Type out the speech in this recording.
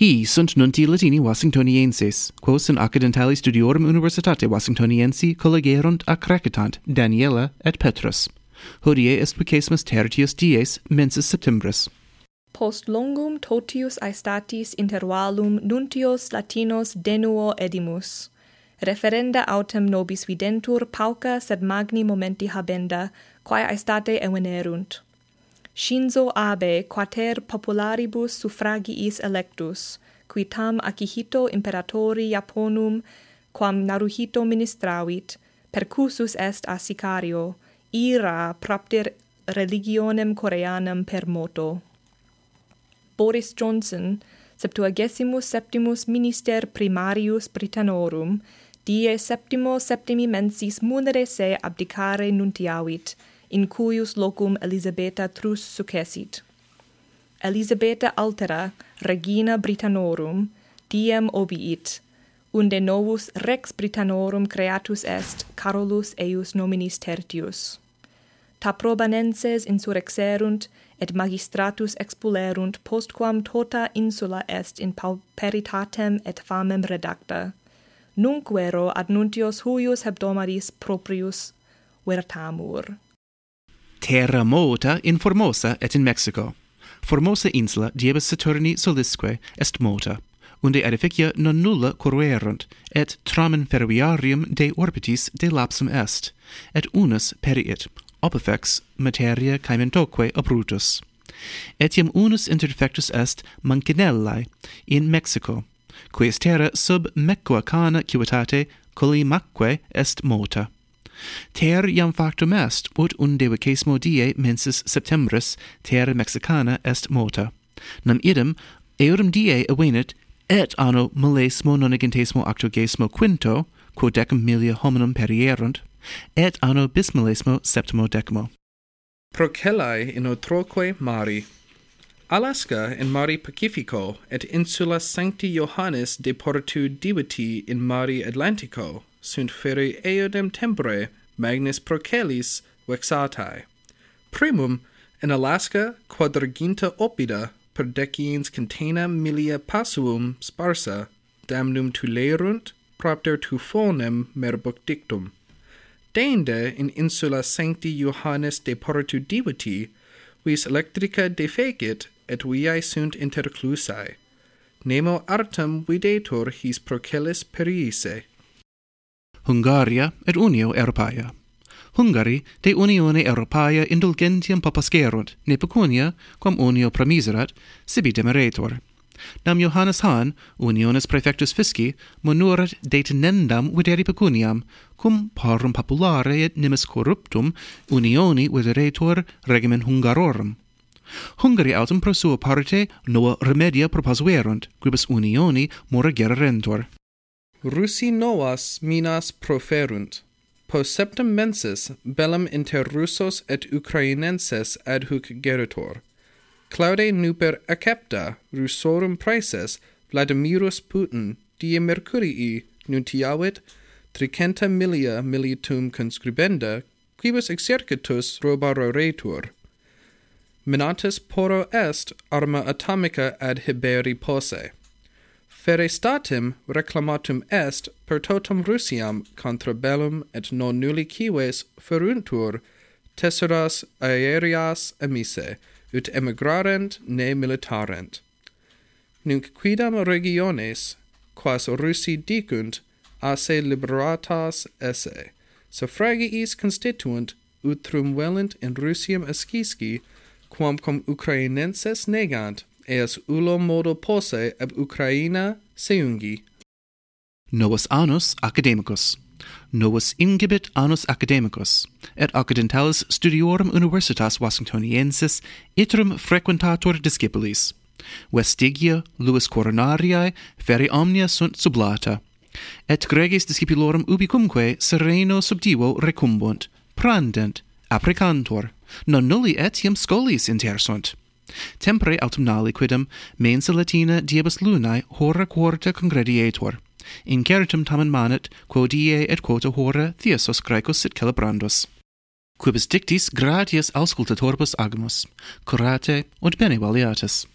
Hi sunt nunti Latini Washingtonienses, quos in accidentali studiorum universitate Washingtoniensi collegerunt accrecitant Daniela et Petrus. Hodie est vicesmus tertius dies mensis septembris. Post longum totius aestatis intervalum nuntios Latinos denuo edimus. Referenda autem nobis videntur pauca sed magni momenti habenda, quae aestate evenerunt. Shinzo Abe quater popularibus suffragiis electus, qui tam Akihito imperatori Japonum, quam Naruhito ministravit, percussus est a sicario, ira propter religionem Coreanam per moto. Boris Johnson, septuagesimus septimus minister primarius Britannorum, die septimo septimi mensis munere se abdicare nuntiavit, in cuius locum Elisabeta trus succesit. Elisabeta altera, regina Britannorum, diem obiit, unde novus rex Britannorum creatus est Carolus eius nominis tertius. Ta probanenses insurrexerunt, et magistratus expulerunt postquam tota insula est in pauperitatem et famem redacta. Nunc vero ad nuntios huius hebdomadis proprius vertamur terra mota in Formosa et in Mexico. Formosa insula diebus Saturni solisque est mota, unde edificia non nulla corruerunt, et tramen ferroviarium de orbitis de lapsum est, et unus periit, opifex materia caementoque abrutus. Etiam unus interfectus est Mancinelli in Mexico, quies terra sub Mecoacana civitate colimaque est mota. Ter iam factum est, ut undevicesmo die mensis septembris terra Mexicana est morta. Nam idem eurum die avenit, et anno millesimo nonagentesimo octogesimo quinto, quo decem milia hominum perierunt, et anno bismillesimo septimo decimo. Procellae in otroque mari. Alaska in mari Pacifico et insula Sancti Johannes de Portu diviti in mari Atlantico, sunt feri eodem tempore magnis procelis vexatae. Primum, in Alaska quadraginta oppida per deciens contena milia passuum sparsa, damnum tulerunt, propter tufonem merbuc dictum. Deinde in insula sancti Johannes de portu diviti, vis electrica defecit et viae sunt interclusae. Nemo artem videtur his procelis periisse. Hungaria et Unio Europaea. Hungari de Unione Europaea indulgentiam papascerunt, ne pecunia, quam unio promiserat, sibi demeretur. Nam Johannes Hahn, unionis prefectus fisci, monurat detenendam videri pecuniam, cum parum populare et nimis corruptum unioni videretur regimen Hungarorum. Hungari autem pro sua parte nova remedia proposuerunt, quibus unioni mora gererentur. Russi novas minas proferunt. Post septem mensis bellum inter Russos et Ukrainenses adhuc geritor. Claude nuper accepta Russorum praeses Vladimirus Putin die Mercurii nuntiavit tricenta milia militum conscribenda quibus exercitus robaroretur. Minatis poro est arma atomica ad Hiberi posse ferestatem reclamatum est per totum Rusiam contra bellum et non nulli cives feruntur tesseras aereas emise, ut emigrarent ne militarent. Nunc quidam regiones, quas Russi dicunt, asse liberatas esse, suffragiis constituent, utrum velent in Russiam escisci, quamcum Ukrainenses negant, eas ulo modo posse ab Ukraina seungi. Novus annus academicus. Novus ingibit annus academicus, et occidentalis studiorum universitas Washingtoniensis iterum frequentator discipulis. Vestigia luis coronariae feri omnia sunt sublata, et gregis discipulorum ubicumque sereno subdivo recumbunt, prandent, apricantor, non nulli etiam scolis inter sunt. Tempore autumnali quidem mensa latina diebus lunae hora quarta congredietur. In certum tamen manet, quo die et quota hora thiesos graecos sit celebrandus. Quibus dictis gratias auscultatorbus agmus, curate und bene valiatis